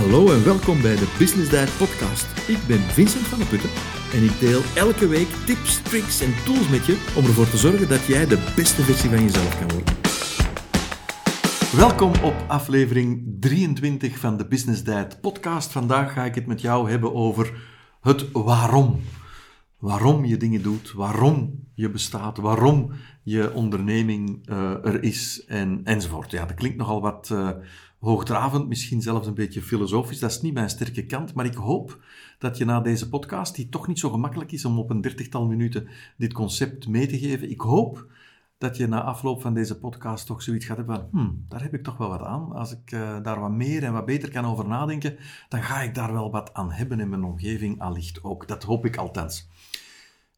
Hallo en welkom bij de Business Diet Podcast. Ik ben Vincent van der Putten en ik deel elke week tips, tricks en tools met je om ervoor te zorgen dat jij de beste versie van jezelf kan worden. Welkom op aflevering 23 van de Business Diet Podcast. Vandaag ga ik het met jou hebben over het waarom. Waarom je dingen doet, waarom je bestaat, waarom je onderneming uh, er is en, enzovoort. Ja, dat klinkt nogal wat uh, hoogdravend, misschien zelfs een beetje filosofisch. Dat is niet mijn sterke kant, maar ik hoop dat je na deze podcast, die toch niet zo gemakkelijk is om op een dertigtal minuten dit concept mee te geven, ik hoop dat je na afloop van deze podcast toch zoiets gaat hebben van, hmm, daar heb ik toch wel wat aan. Als ik uh, daar wat meer en wat beter kan over nadenken, dan ga ik daar wel wat aan hebben in mijn omgeving allicht ook. Dat hoop ik althans.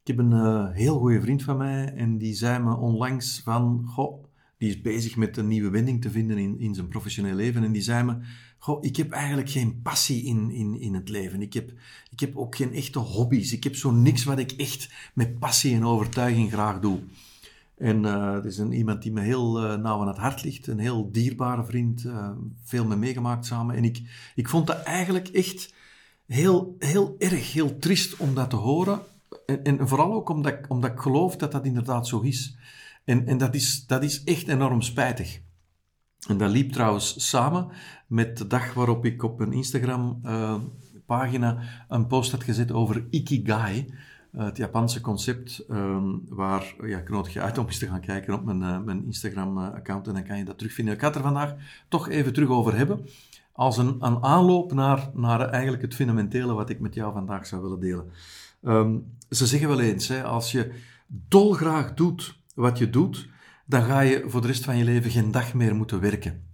Ik heb een uh, heel goede vriend van mij en die zei me onlangs van, goh, die is bezig met een nieuwe wending te vinden in, in zijn professioneel leven en die zei me, goh, ik heb eigenlijk geen passie in, in, in het leven. Ik heb, ik heb ook geen echte hobby's. Ik heb zo niks wat ik echt met passie en overtuiging graag doe. En uh, het is een, iemand die me heel uh, nauw aan het hart ligt, een heel dierbare vriend, uh, veel mee meegemaakt samen. En ik, ik vond dat eigenlijk echt heel, heel erg, heel triest om dat te horen. En, en vooral ook omdat, omdat ik geloof dat dat inderdaad zo is. En, en dat, is, dat is echt enorm spijtig. En dat liep trouwens samen met de dag waarop ik op een Instagram-pagina een post had gezet over Ikigai. Uh, het Japanse concept, um, waar ja, ik je uit om eens te gaan kijken op mijn, uh, mijn Instagram-account en dan kan je dat terugvinden. Ik ga het er vandaag toch even terug over hebben, als een, een aanloop naar, naar eigenlijk het fundamentele wat ik met jou vandaag zou willen delen. Um, ze zeggen wel eens, hè, als je dolgraag doet wat je doet, dan ga je voor de rest van je leven geen dag meer moeten werken.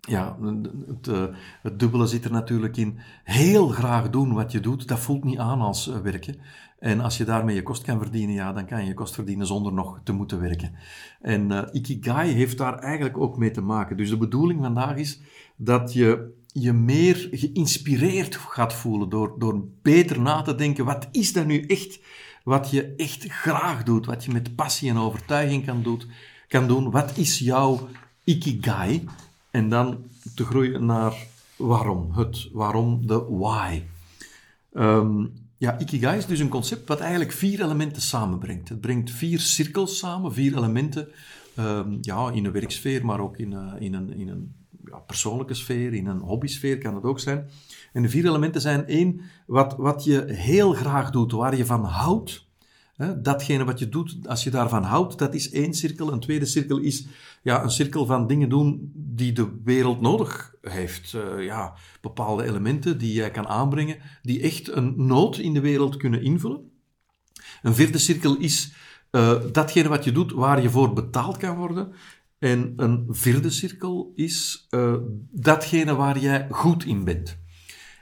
Ja, het, uh, het, dubbele zit er natuurlijk in. Heel graag doen wat je doet, dat voelt niet aan als uh, werken. En als je daarmee je kost kan verdienen, ja, dan kan je je kost verdienen zonder nog te moeten werken. En uh, Ikigai heeft daar eigenlijk ook mee te maken. Dus de bedoeling vandaag is dat je je meer geïnspireerd gaat voelen door, door beter na te denken. Wat is dat nu echt wat je echt graag doet, wat je met passie en overtuiging kan, doet, kan doen. Wat is jouw ikigai? En dan te groeien naar waarom, het waarom, de why. Um, ja, ikigai is dus een concept wat eigenlijk vier elementen samenbrengt. Het brengt vier cirkels samen, vier elementen, um, ja, in een werksfeer, maar ook in, uh, in een, in een ja, persoonlijke sfeer, in een hobbysfeer kan het ook zijn. En de vier elementen zijn één, wat, wat je heel graag doet, waar je van houdt. Hè, datgene wat je doet, als je daarvan houdt, dat is één cirkel. Een tweede cirkel is ja, een cirkel van dingen doen die de wereld nodig heeft. Uh, ja, bepaalde elementen die jij kan aanbrengen, die echt een nood in de wereld kunnen invullen. Een vierde cirkel is uh, datgene wat je doet waar je voor betaald kan worden. En een vierde cirkel is uh, datgene waar jij goed in bent.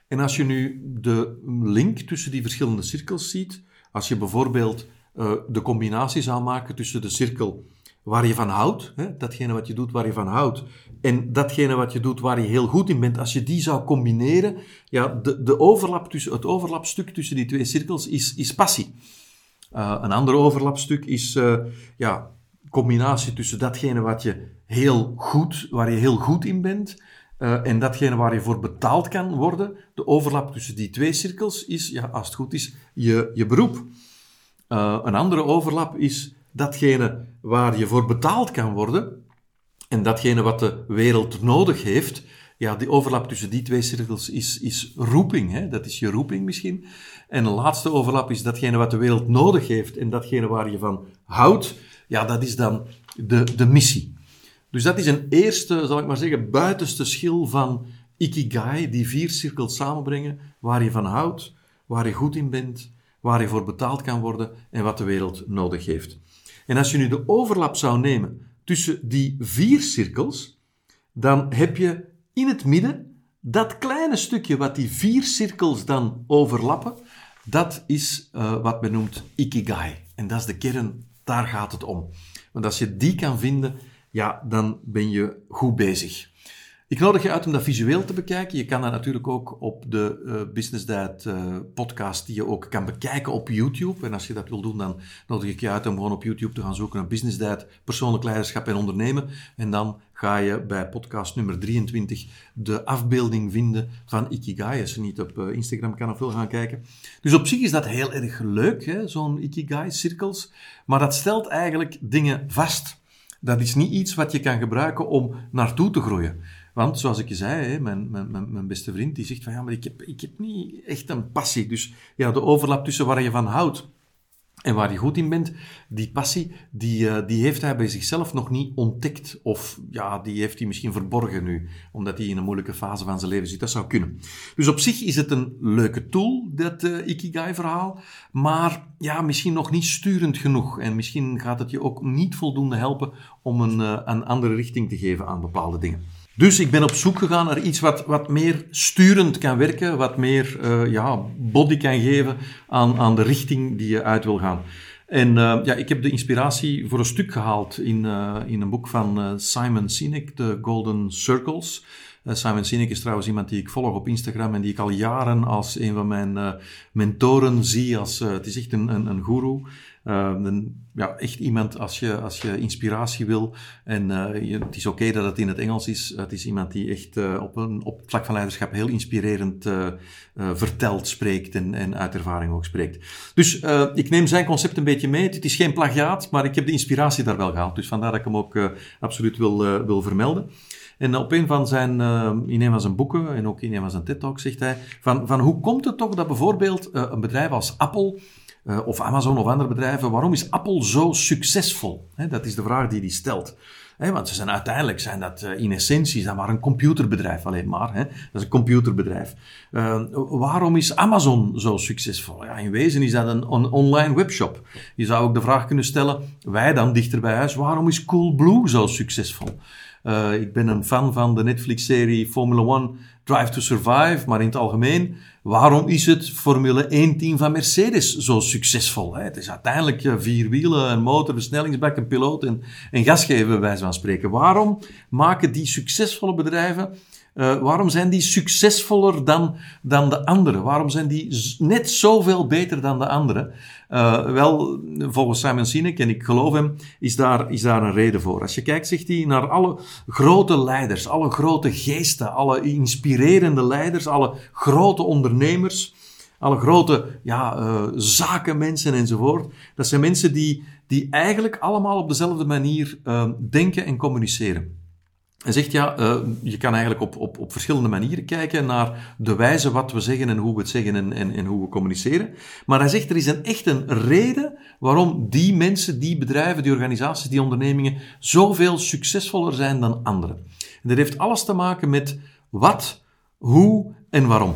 En als je nu de link tussen die verschillende cirkels ziet, als je bijvoorbeeld uh, de combinatie zou maken tussen de cirkel waar je van houdt, hè, datgene wat je doet waar je van houdt, en datgene wat je doet waar je heel goed in bent, als je die zou combineren, ja, de, de overlap tussen, het overlapstuk tussen die twee cirkels is, is passie. Uh, een ander overlapstuk is ja, combinatie tussen datgene wat je heel goed, waar je heel goed in bent, uh, en datgene waar je voor betaald kan worden. De overlap tussen die twee cirkels is, ja, als het goed is, je, je beroep. Uh, een andere overlap is datgene waar je voor betaald kan worden. En datgene wat de wereld nodig heeft. Ja, die overlap tussen die twee cirkels is, is roeping. Hè? Dat is je roeping misschien. En de laatste overlap is datgene wat de wereld nodig heeft. En datgene waar je van houdt. Ja, dat is dan de, de missie. Dus dat is een eerste, zal ik maar zeggen, buitenste schil van Ikigai, die vier cirkels samenbrengen, waar je van houdt, waar je goed in bent, waar je voor betaald kan worden en wat de wereld nodig heeft. En als je nu de overlap zou nemen tussen die vier cirkels, dan heb je in het midden dat kleine stukje wat die vier cirkels dan overlappen, dat is uh, wat men noemt Ikigai. En dat is de kern, daar gaat het om. Want als je die kan vinden, ja, dan ben je goed bezig. Ik nodig je uit om dat visueel te bekijken. Je kan dat natuurlijk ook op de uh, Business Diet uh, podcast die je ook kan bekijken op YouTube. En als je dat wil doen, dan nodig ik je uit om gewoon op YouTube te gaan zoeken naar Business Diet, persoonlijk leiderschap en ondernemen. En dan ga je bij podcast nummer 23 de afbeelding vinden van Ikigai. Als je niet op uh, Instagram kan of wil gaan kijken. Dus op zich is dat heel erg leuk, zo'n Ikigai-cirkels. Maar dat stelt eigenlijk dingen vast. Dat is niet iets wat je kan gebruiken om naartoe te groeien. Want zoals ik je zei, mijn, mijn, mijn, beste vriend die zegt van ja, maar ik heb, ik heb niet echt een passie. Dus ja, de overlap tussen waar je van houdt en waar je goed in bent, die passie, die, uh, die heeft hij bij zichzelf nog niet ontdekt. Of ja, die heeft hij misschien verborgen nu, omdat hij in een moeilijke fase van zijn leven zit. Dat zou kunnen. Dus op zich is het een leuke tool, dat uh, Ikigai-verhaal. Maar ja, misschien nog niet sturend genoeg. En misschien gaat het je ook niet voldoende helpen om een, uh, een andere richting te geven aan bepaalde dingen. Dus ik ben op zoek gegaan naar iets wat, wat meer sturend kan werken, wat meer uh, ja, body kan geven aan, aan de richting die je uit wil gaan. En uh, ja, ik heb de inspiratie voor een stuk gehaald in, uh, in een boek van Simon Sinek, The Golden Circles. Simon Sinek is trouwens iemand die ik volg op Instagram en die ik al jaren als een van mijn mentoren zie. Als, het is echt een, een, een guru. Uh, ja, echt iemand als je, als je inspiratie wil. En je, het is oké dat het in het Engels is. Het is iemand die echt uh, op, een, op het vlak van leiderschap heel inspirerend uh, vertelt, spreekt en, en uit ervaring ook spreekt. Dus ik neem zijn concept een beetje mee. Het is geen plagiaat, maar ik heb de inspiratie daar wel gehaald. Dus vandaar dat ik hem ook absoluut wil, wil vermelden. En op een van zijn, in een van zijn boeken en ook in een van zijn TED-talks zegt hij van, van hoe komt het toch dat bijvoorbeeld een bedrijf als Apple uh, of Amazon of andere bedrijven, waarom is Apple zo succesvol? dat is de vraag die hij stelt. want ze zijn uiteindelijk zijn dat uh, in essentie zijn maar een computerbedrijf alleen maar. dat is een computerbedrijf. Uh, waarom is Amazon zo succesvol? Ja, in wezen is dat een online webshop. Je zou ook de vraag kunnen stellen, wij dan dichter bij huis, waarom is Coolblue zo succesvol? ik ben een fan van de Netflix-serie Formula One Drive to Survive, maar in het algemeen Waarom is het Formule 1-team van Mercedes zo succesvol? Het is uiteindelijk eh, vier wielen, een motor, versnellingsbak, een piloot en, en gas geven, bij wijze van spreken. Waarom maken die succesvolle bedrijven uh, waarom zijn die succesvoller dan, dan de anderen? Waarom zijn die net zoveel beter dan de anderen? Uh, wel, volgens Simon Sinek, en ik geloof hem, is daar, is daar een reden voor. Als je kijkt, zegt hij, naar alle grote leiders, alle grote geesten, alle inspirerende leiders, alle grote ondernemers, alle grote ja, uh, zakenmensen enzovoort. Dat zijn mensen die, die eigenlijk allemaal op dezelfde manier denken en communiceren. Hij zegt ja, uh, je kan eigenlijk op, op, op verschillende manieren kijken naar de wijze wat we zeggen en hoe we het zeggen en, en, en hoe we communiceren. Maar hij zegt er is een echt een reden waarom die mensen, die bedrijven, die organisaties, die ondernemingen zoveel succesvoller zijn dan anderen. En dat heeft alles te maken met wat, hoe en waarom.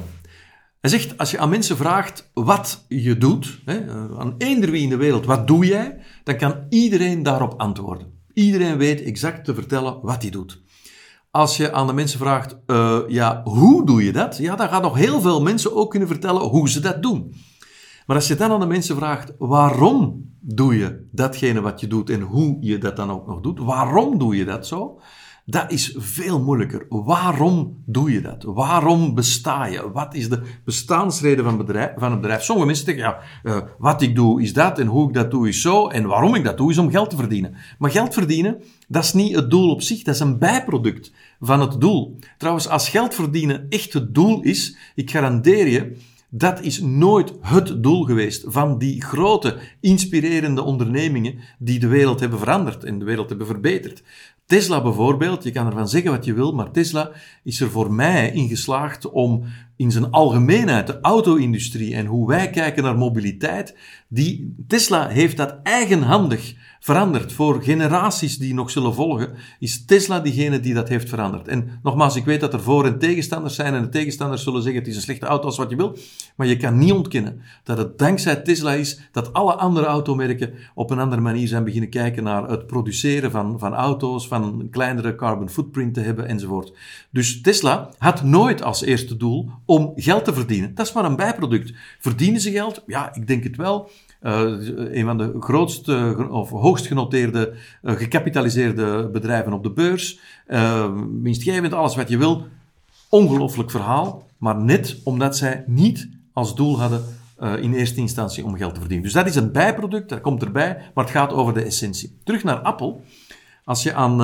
Hij zegt, als je aan mensen vraagt wat je doet, hè, eh, aan eender wie in de wereld, wat doe jij, dan kan iedereen daarop antwoorden. Iedereen weet exact te vertellen wat hij doet. Als je aan de mensen vraagt, uh, ja, hoe doe je dat? Ja, dan gaan nog heel veel mensen ook kunnen vertellen hoe ze dat doen. Maar als je dan aan de mensen vraagt, waarom doe je datgene wat je doet en hoe je dat dan ook nog doet, waarom doe je dat zo? Dat is veel moeilijker. Waarom doe je dat? Waarom besta je? Wat is de bestaansreden van, bedrijf, van een bedrijf? Sommige mensen zeggen, ja, uh, wat ik doe is dat en hoe ik dat doe is zo en waarom ik dat doe is om geld te verdienen. Maar geld verdienen, dat is niet het doel op zich, dat is een bijproduct van het doel. Trouwens, als geld verdienen echt het doel is, ik garandeer je, dat is nooit het doel geweest van die grote, inspirerende ondernemingen die de wereld hebben veranderd en de wereld hebben verbeterd. Tesla bijvoorbeeld, je kan ervan zeggen wat je wil, maar Tesla is er voor mij in geslaagd om in zijn algemeenheid de auto-industrie en hoe wij kijken naar mobiliteit, die Tesla heeft dat eigenhandig veranderd. Voor generaties die nog zullen volgen, is Tesla diegene die dat heeft veranderd. En nogmaals, ik weet dat er voor- en tegenstanders zijn en de tegenstanders zullen zeggen het is een slechte auto als wat je wil, maar je kan niet ontkennen dat het dankzij Tesla is dat alle andere automerken op een andere manier zijn beginnen kijken naar het produceren van, van auto's, van een kleinere carbon footprint te hebben enzovoort. Dus Tesla had nooit als eerste doel om geld te verdienen. Dat is maar een bijproduct. Verdienen ze geld? Ja, ik denk het wel. Uh, een van de grootste of hoogst genoteerde, uh, gecapitaliseerde bedrijven op de beurs. Uh, winstgevend, alles wat je wil. Ongelooflijk verhaal, maar net omdat zij niet als doel hadden in eerste instantie om geld te verdienen. Dus dat is een bijproduct, dat komt erbij, maar het gaat over de essentie. Terug naar Apple. Als je aan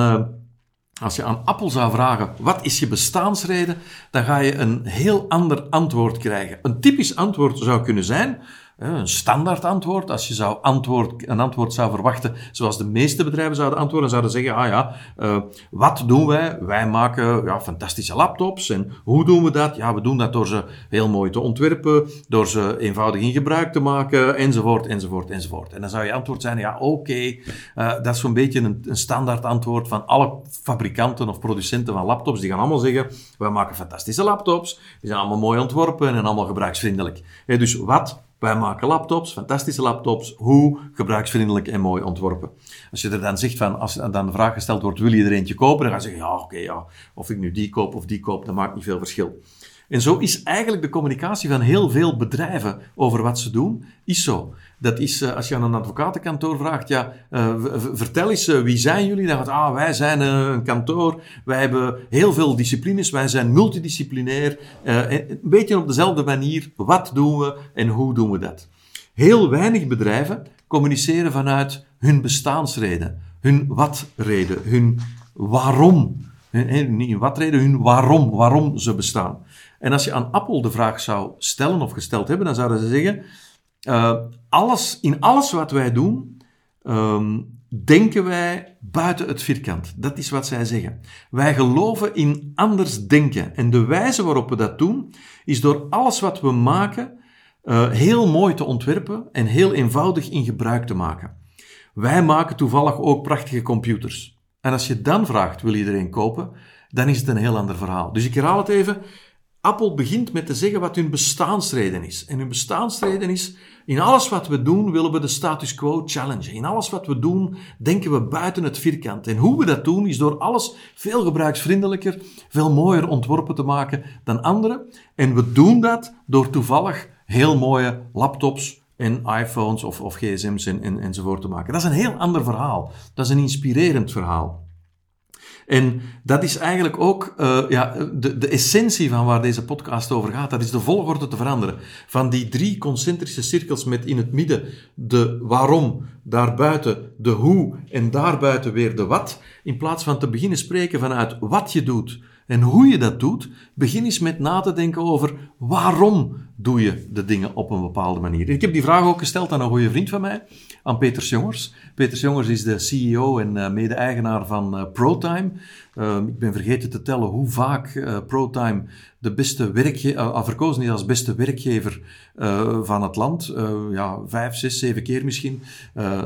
als je aan Apple zou vragen, wat is je bestaansreden, dan ga je een heel ander antwoord krijgen. Een typisch antwoord zou kunnen zijn, een standaard antwoord. Als je zou antwoord, een antwoord zou verwachten zoals de meeste bedrijven zouden antwoorden, zouden zeggen, ah ja, uh, wat doen wij? Wij maken ja, fantastische laptops. En hoe doen we dat? Ja, we doen dat door ze heel mooi te ontwerpen, door ze eenvoudig in gebruik te maken, enzovoort, enzovoort, enzovoort. En dan zou je antwoord zijn, ja, oké, uh, dat is zo'n beetje een, een standaard antwoord van alle fabrikanten of producenten van laptops. Die gaan allemaal zeggen, wij maken fantastische laptops, die zijn allemaal mooi ontworpen en allemaal gebruiksvriendelijk. Dus wat wij maken laptops, fantastische laptops, hoe gebruiksvriendelijk en mooi ontworpen. Als je er dan zegt van, als dan de vraag gesteld wordt, wil je er eentje kopen? Dan ga je zeggen, ja, oké, ja, of ik nu die koop of die koop, dat maakt niet veel verschil. En zo is eigenlijk de communicatie van heel veel bedrijven over wat ze doen, is zo. Dat is, eh, als je aan een advocatenkantoor vraagt, ja, uh, vertel eens, uh, wie zijn jullie? Dan gaat, ah, wij zijn een kantoor, wij hebben heel veel disciplines, wij zijn multidisciplinair. een beetje op dezelfde manier, wat doen we en hoe doen we dat? Heel weinig bedrijven communiceren vanuit hun bestaansreden, hun wat-reden, hun waarom. Niet hun wat-reden, hun waarom, waarom ze bestaan. En als je aan Apple de vraag zou stellen of gesteld hebben, dan zouden ze zeggen: uh, alles, in alles wat wij doen, um, denken wij buiten het vierkant. Dat is wat zij zeggen. Wij geloven in anders denken. En de wijze waarop we dat doen, is door alles wat we maken uh, heel mooi te ontwerpen en heel eenvoudig in gebruik te maken. Wij maken toevallig ook prachtige computers. En als je dan vraagt, wil iedereen kopen? Dan is het een heel ander verhaal. Dus ik herhaal het even. Apple begint met te zeggen wat hun bestaansreden is. En hun bestaansreden is, in alles wat we doen willen we de status quo challengen. In alles wat we doen denken we buiten het vierkant. En hoe we dat doen is door alles veel gebruiksvriendelijker, veel mooier ontworpen te maken dan anderen. En we doen dat door toevallig heel mooie laptops en iPhones of, of gsm's en, en, enzovoort te maken. Dat is een heel ander verhaal. Dat is een inspirerend verhaal. En dat is eigenlijk ook uh, ja, de, de essentie van waar deze podcast over gaat. Dat is de volgorde te veranderen. Van die drie concentrische cirkels met in het midden de waarom, daarbuiten de hoe en daarbuiten weer de wat. In plaats van te beginnen spreken vanuit wat je doet en hoe je dat doet, begin eens met na te denken over waarom doe je de dingen op een bepaalde manier. Ik heb die vraag ook gesteld aan een goede vriend van mij, aan Peter Jongers. Peter Jongers is de CEO en uh, mede-eigenaar van uh, ProTime. Uh, ik ben vergeten te tellen hoe vaak ProTime de beste werkgever, verkozen is als beste werkgever van het land. ja, vijf, zes, zeven keer misschien.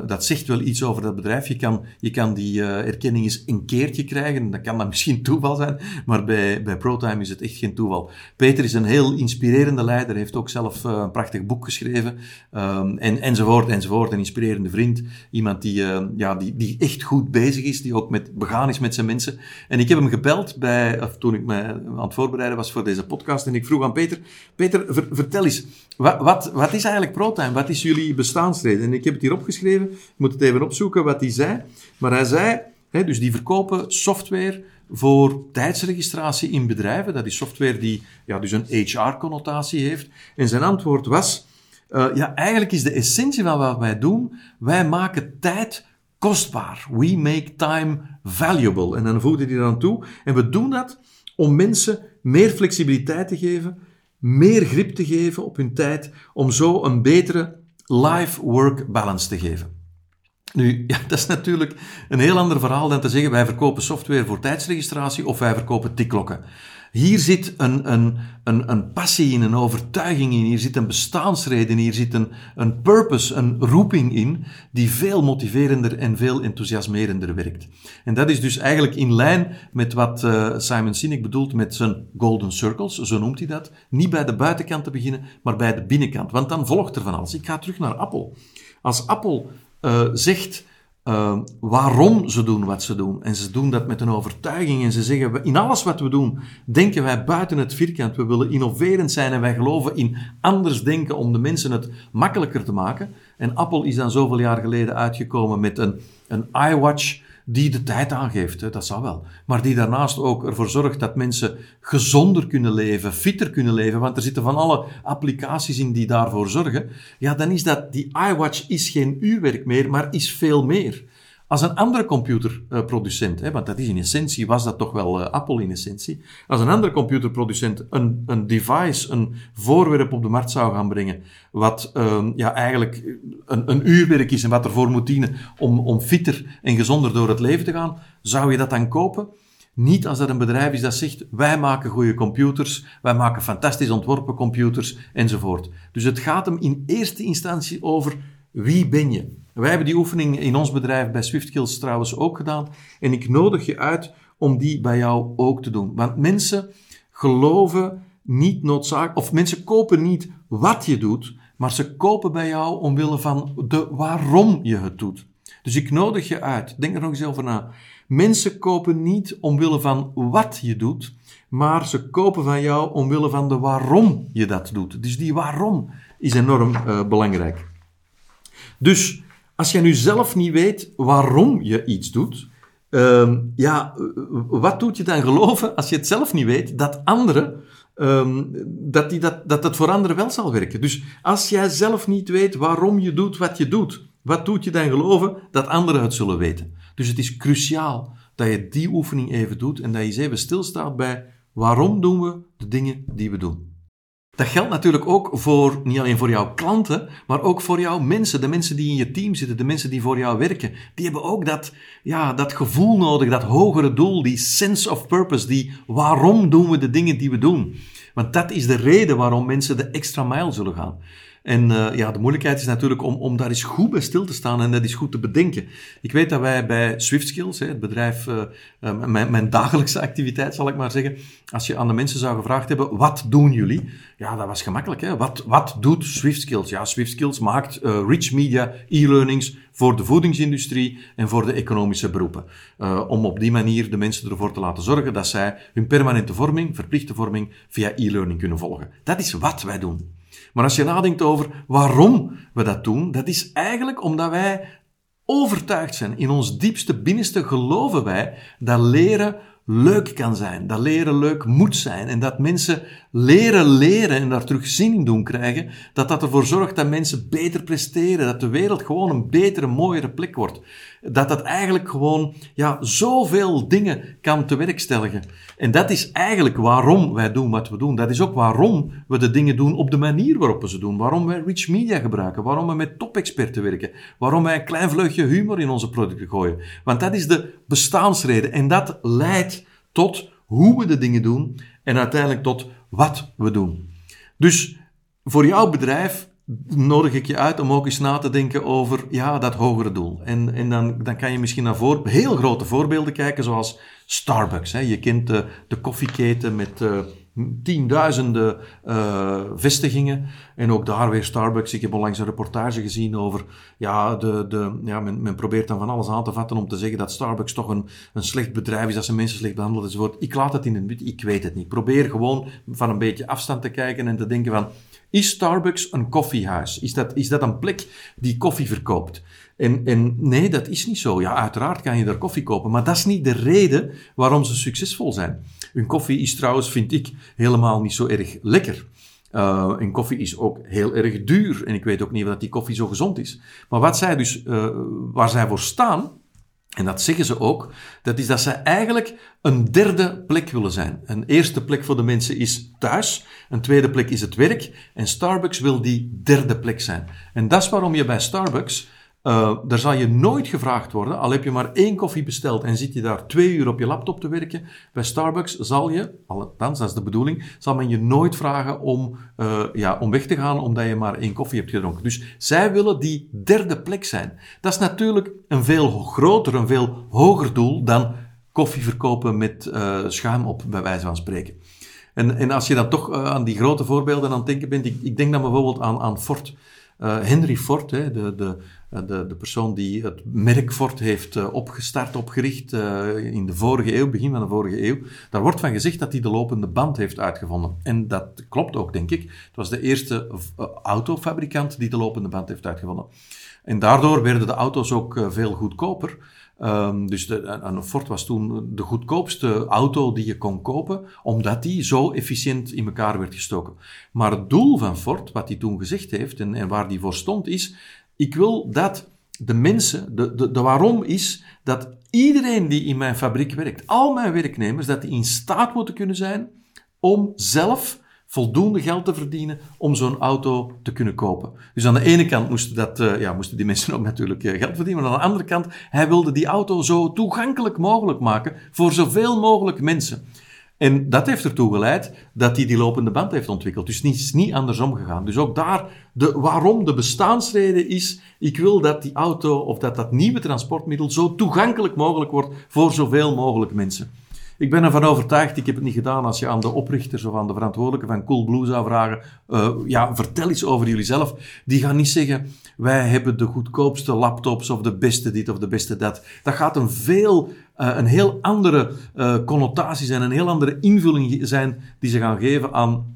dat zegt wel iets over dat bedrijf. Je kan, je kan die erkenning eens een keertje krijgen. Dat kan dan misschien toeval zijn, maar bij, bij ProTime is het echt geen toeval. Peter is een heel inspirerende leider, heeft ook zelf een prachtig boek geschreven, um, en, enzovoort, enzovoort. Een inspirerende vriend. Iemand die, uh, ja, die, die echt goed bezig is, die ook met, begaan is met zijn mensen. En ik heb hem gebeld bij, of toen ik me aan het voorbereiden was voor deze podcast, en ik vroeg aan Peter, Peter, vertel eens, wat, wat, wat is eigenlijk ProTime? Wat is jullie bestaansreden? En ik heb het hier opgeschreven, ik moet het even opzoeken wat hij zei. Maar hij zei, hè, dus die verkopen software voor tijdsregistratie in bedrijven. Dat is software die ja, dus een HR-connotatie heeft. En zijn antwoord was, uh, ja, eigenlijk is de essentie van wat wij doen, wij maken tijd kostbaar. We make time valuable. En dan voegde hij eraan toe. En we doen dat om mensen meer flexibiliteit te geven, meer grip te geven op hun tijd, om zo een betere life-work balance te geven. Nu, ja, dat is natuurlijk een heel ander verhaal dan te zeggen wij verkopen software voor tijdsregistratie of wij verkopen tikklokken. Hier zit een, een, een, een passie in, een overtuiging in, hier zit een bestaansreden, hier zit een, een purpose, een roeping in, die veel motiverender en veel enthousiasmerender werkt. En dat is dus eigenlijk in lijn met wat uh, Simon Sinek bedoelt met zijn golden circles, zo noemt hij dat. Niet bij de buitenkant te beginnen, maar bij de binnenkant, want dan volgt er van alles. Ik ga terug naar Apple. Als Apple uh, zegt uh, waarom ze doen wat ze doen. En ze doen dat met een overtuiging en ze zeggen, in alles wat we doen, denken wij buiten het vierkant. We willen innoverend zijn en wij geloven in anders denken om de mensen het makkelijker te maken. En Apple is dan zoveel jaar geleden uitgekomen met een, een iWatch die de tijd aangeeft, hè, dat zou wel. Maar die daarnaast ook ervoor zorgt dat mensen gezonder kunnen leven, fitter kunnen leven, want er zitten van alle applicaties in die daarvoor zorgen. Ja, dan is dat, die iWatch is geen uurwerk meer, maar is veel meer. Als een andere computerproducent, hè, want dat is in essentie, was dat toch wel uh, Apple in essentie. Als een andere computerproducent een, een device, een voorwerp op de markt zou gaan brengen, wat uh, ja, eigenlijk een, een uurwerk is en wat ervoor moet dienen om, om fitter en gezonder door het leven te gaan, zou je dat dan kopen? Niet als dat een bedrijf is dat zegt, wij maken goede computers, wij maken fantastisch ontworpen computers, enzovoort. Dus het gaat hem in eerste instantie over wie ben je? Wij hebben die oefening in ons bedrijf bij SwiftKills trouwens ook gedaan. En ik nodig je uit om die bij jou ook te doen. Want mensen geloven niet noodzakelijk, of mensen kopen niet wat je doet, maar ze kopen bij jou omwille van de waarom je het doet. Dus ik nodig je uit. Denk er nog eens over na. Mensen kopen niet omwille van wat je doet, maar ze kopen van jou omwille van de waarom je dat doet. Dus die waarom is enorm uh, belangrijk. Dus als je nu zelf niet weet waarom je iets doet, uh, ja, wat doet je dan geloven als je het zelf niet weet dat anderen, um, dat, die dat, dat het voor anderen wel zal werken? Dus als jij zelf niet weet waarom je doet wat je doet, wat doet je dan geloven dat anderen het zullen weten? Dus het is cruciaal dat je die oefening even doet en dat je eens even stilstaat bij waarom doen we de dingen die we doen. Dat geldt natuurlijk ook voor, niet alleen voor jouw klanten, maar ook voor jouw mensen. De mensen die in je team zitten, de mensen die voor jou werken. Die hebben ook dat, ja, dat gevoel nodig, dat hogere doel, die sense of purpose, die waarom doen we de dingen die we doen. Want dat is de reden waarom mensen de extra mijl zullen gaan. En uh, ja, de moeilijkheid is natuurlijk om, om daar eens goed bij stil te staan en dat eens goed te bedenken. Ik weet dat wij bij Swift Skills, het bedrijf, uh, mijn, mijn, dagelijkse activiteit zal ik maar zeggen, als je aan de mensen zou gevraagd hebben, wat doen jullie? Ja, dat was gemakkelijk. Hè? Wat, wat doet Swift Skills? Ja, Swift Skills maakt rich media e-learnings voor de voedingsindustrie en voor de economische beroepen. om op die manier de mensen ervoor te laten zorgen dat zij hun permanente vorming, verplichte vorming, via e-learning kunnen volgen. Dat is wat wij doen. Maar als je nadenkt over waarom we dat doen, dat is eigenlijk omdat wij overtuigd zijn. In ons diepste binnenste geloven wij dat leren leuk kan zijn, dat leren leuk moet zijn en dat mensen leren leren en daar terug zin in doen krijgen, dat dat ervoor zorgt dat mensen beter presteren, dat de wereld gewoon een betere, mooiere plek wordt. Dat dat eigenlijk gewoon, ja, zoveel dingen kan tewerkstelligen. En dat is eigenlijk waarom wij doen wat we doen. Dat is ook waarom we de dingen doen op de manier waarop we ze doen. Waarom wij rich media gebruiken. Waarom we met top-experten werken. Waarom wij een klein vleugje humor in onze producten gooien. Want dat is de bestaansreden. En dat leidt tot hoe we de dingen doen. En uiteindelijk tot wat we doen. Dus voor jouw bedrijf nodig ik je uit om ook eens na te denken over ja, dat hogere doel. En, en dan, dan kan je misschien naar voor, heel grote voorbeelden kijken, zoals Starbucks. Hè. Je kent de, de koffieketen met uh, tienduizenden uh, vestigingen. En ook daar weer Starbucks. Ik heb onlangs een reportage gezien over. Ja, de, de, ja men, men probeert dan van alles aan te vatten om te zeggen dat Starbucks toch een, een slecht bedrijf is, dat ze mensen slecht behandelen enzovoort. Ik laat het in het midden, ik weet het niet. Probeer gewoon van een beetje afstand te kijken en te denken van. Is Starbucks een koffiehuis? Is dat, is dat een plek die koffie verkoopt? En, en nee, dat is niet zo. Ja, uiteraard kan je daar koffie kopen, maar dat is niet de reden waarom ze succesvol zijn. Hun koffie is trouwens, vind ik, helemaal niet zo erg lekker. Uh, en koffie is ook heel erg duur. En ik weet ook niet of die koffie zo gezond is. Maar wat zij dus, uh, waar zij voor staan, en dat zeggen ze ook, dat is dat zij eigenlijk een derde plek willen zijn. Een eerste plek voor de mensen is thuis, een tweede plek is het werk, en Starbucks wil die derde plek zijn. En dat is waarom je bij Starbucks uh, daar zal je nooit gevraagd worden, al heb je maar één koffie besteld en zit je daar twee uur op je laptop te werken. Bij Starbucks zal je, althans dat is de bedoeling, zal men je nooit vragen om, uh, ja, om weg te gaan omdat je maar één koffie hebt gedronken. Dus zij willen die derde plek zijn. Dat is natuurlijk een veel groter, een veel hoger doel dan koffie verkopen met uh, schuim op, bij wijze van spreken. En, en als je dan toch aan die grote voorbeelden aan het denken bent, ik, ik denk dan bijvoorbeeld aan, aan Ford. Uh, Henry Ford, hè, de, de, de, de persoon die het merk Ford heeft uh, opgestart, opgericht in de vorige eeuw, begin van de vorige eeuw, daar wordt van gezegd dat hij de lopende band heeft uitgevonden. En dat klopt ook, denk ik. Het was de eerste autofabrikant die de lopende band heeft uitgevonden. En daardoor werden de auto's ook veel goedkoper. Um, dus de, Ford was toen de goedkoopste auto die je kon kopen, omdat die zo efficiënt in elkaar werd gestoken. Maar het doel van Ford, wat hij toen gezegd heeft en, waar hij voor stond, is: ik wil dat de mensen, de, de, de waarom is dat iedereen die in mijn fabriek werkt, al mijn werknemers, dat die in staat moeten kunnen zijn om zelf voldoende geld te verdienen om zo'n auto te kunnen kopen. Dus aan de ene kant moesten, dat, uh, ja, moesten die mensen ook natuurlijk uh, geld verdienen, maar aan de andere kant, hij wilde die auto zo toegankelijk mogelijk maken voor zoveel mogelijk mensen. En dat heeft ertoe geleid dat hij die lopende band heeft ontwikkeld. Dus het is niet andersom gegaan. Dus ook daar, de, waarom de bestaansreden is, ik wil dat die auto of dat dat nieuwe transportmiddel zo toegankelijk mogelijk wordt voor zoveel mogelijk mensen. Ik ben ervan overtuigd, ik heb het niet gedaan, als je aan de oprichters of aan de verantwoordelijken van Coolblue zou vragen, uh, ja, vertel eens over jullie zelf. Die gaan niet zeggen, wij hebben de goedkoopste laptops of de beste dit of de beste dat. Dat gaat een veel, uh, een heel andere uh, connotatie zijn, een heel andere invulling zijn die ze gaan geven aan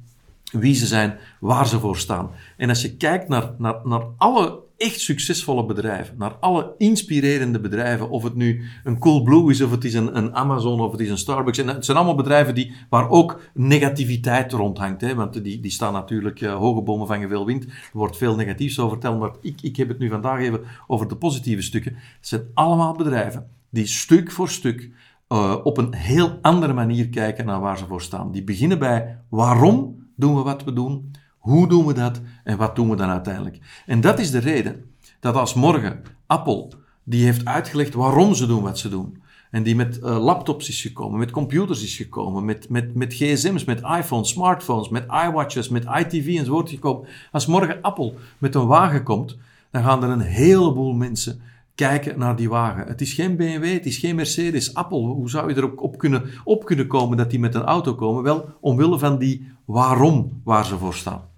wie ze zijn, waar ze voor staan. En als je kijkt naar, naar, naar alle echt succesvolle bedrijven, naar alle inspirerende bedrijven, of het nu een Coolblue is, of het is een, een, Amazon, of het is een Starbucks. En het zijn allemaal bedrijven die, waar ook negativiteit rondhangt. Hè, want die, die staan natuurlijk, uh, hoge bomen vangen veel wind. Er wordt veel negatiefs over verteld, maar ik, ik heb het nu vandaag even over de positieve stukken. Het zijn allemaal bedrijven die stuk voor stuk uh, op een heel andere manier kijken naar waar ze voor staan. Die beginnen bij waarom doen we wat we doen? Hoe doen we dat en wat doen we dan uiteindelijk? En dat is de reden dat als morgen Apple, die heeft uitgelegd waarom ze doen wat ze doen, en die met uh, laptops is gekomen, met computers is gekomen, met, met, met gsm's, met iPhones, smartphones, met iWatches, met iTV enzovoort gekomen. Als morgen Apple met een wagen komt, dan gaan er een heleboel mensen kijken naar die wagen. Het is geen BMW, het is geen Mercedes, Apple. Hoe zou je erop op kunnen, op kunnen komen dat die met een auto komen? Wel, omwille van die waarom waar ze voor staan.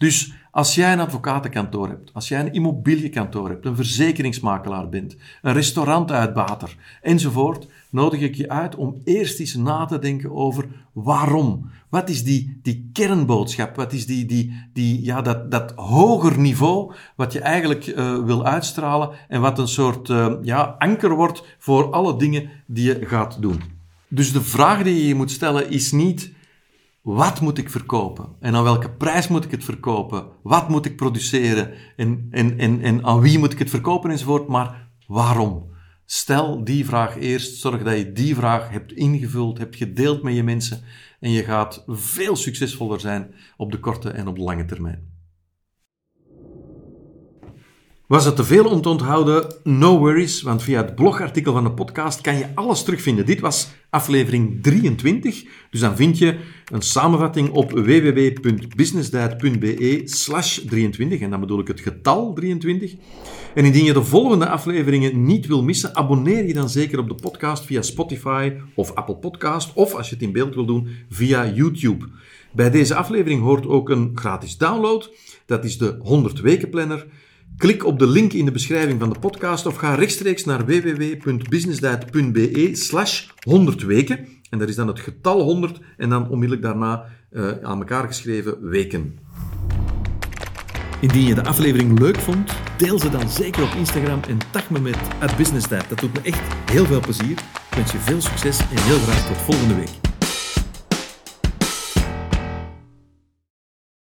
Dus als jij een advocatenkantoor hebt, als jij een immobiliënkantoor hebt, een verzekeringsmakelaar bent, een restaurantuitbater enzovoort, nodig ik je uit om eerst eens na te denken over waarom. Wat is die, die kernboodschap? Wat is die, die, die, ja, dat, dat hoger niveau wat je eigenlijk uh, wil uitstralen en wat een soort uh, ja, anker wordt voor alle dingen die je gaat doen. Dus de vraag die je je moet stellen is niet wat moet ik verkopen? En aan welke prijs moet ik het verkopen? Wat moet ik produceren? En, en, en, en aan wie moet ik het verkopen enzovoort? Maar waarom? Stel die vraag eerst. Zorg dat je die vraag hebt ingevuld, hebt gedeeld met je mensen. En je gaat veel succesvoller zijn op de korte en op de lange termijn. Was het te veel om te onthouden? No worries, want via het blogartikel van de podcast kan je alles terugvinden. Dit was aflevering 23, dus dan vind je een samenvatting op www.businessdiet.be slash 23, en dan bedoel ik het getal 23. En indien je de volgende afleveringen niet wil missen, abonneer je dan zeker op de podcast via Spotify of Apple Podcast, of als je het in beeld wil doen, via YouTube. Bij deze aflevering hoort ook een gratis download, dat is de 100 weken planner. Klik op de link in de beschrijving van de podcast of ga rechtstreeks naar www.businessdiet.be slash 100 weken. En daar is dan het getal 100 en dan onmiddellijk daarna uh, aan elkaar geschreven weken. Indien je de aflevering leuk vond, deel ze dan zeker op Instagram en tag me met businessdiet. Dat doet me echt heel veel plezier. Ik wens je veel succes en heel graag tot volgende week.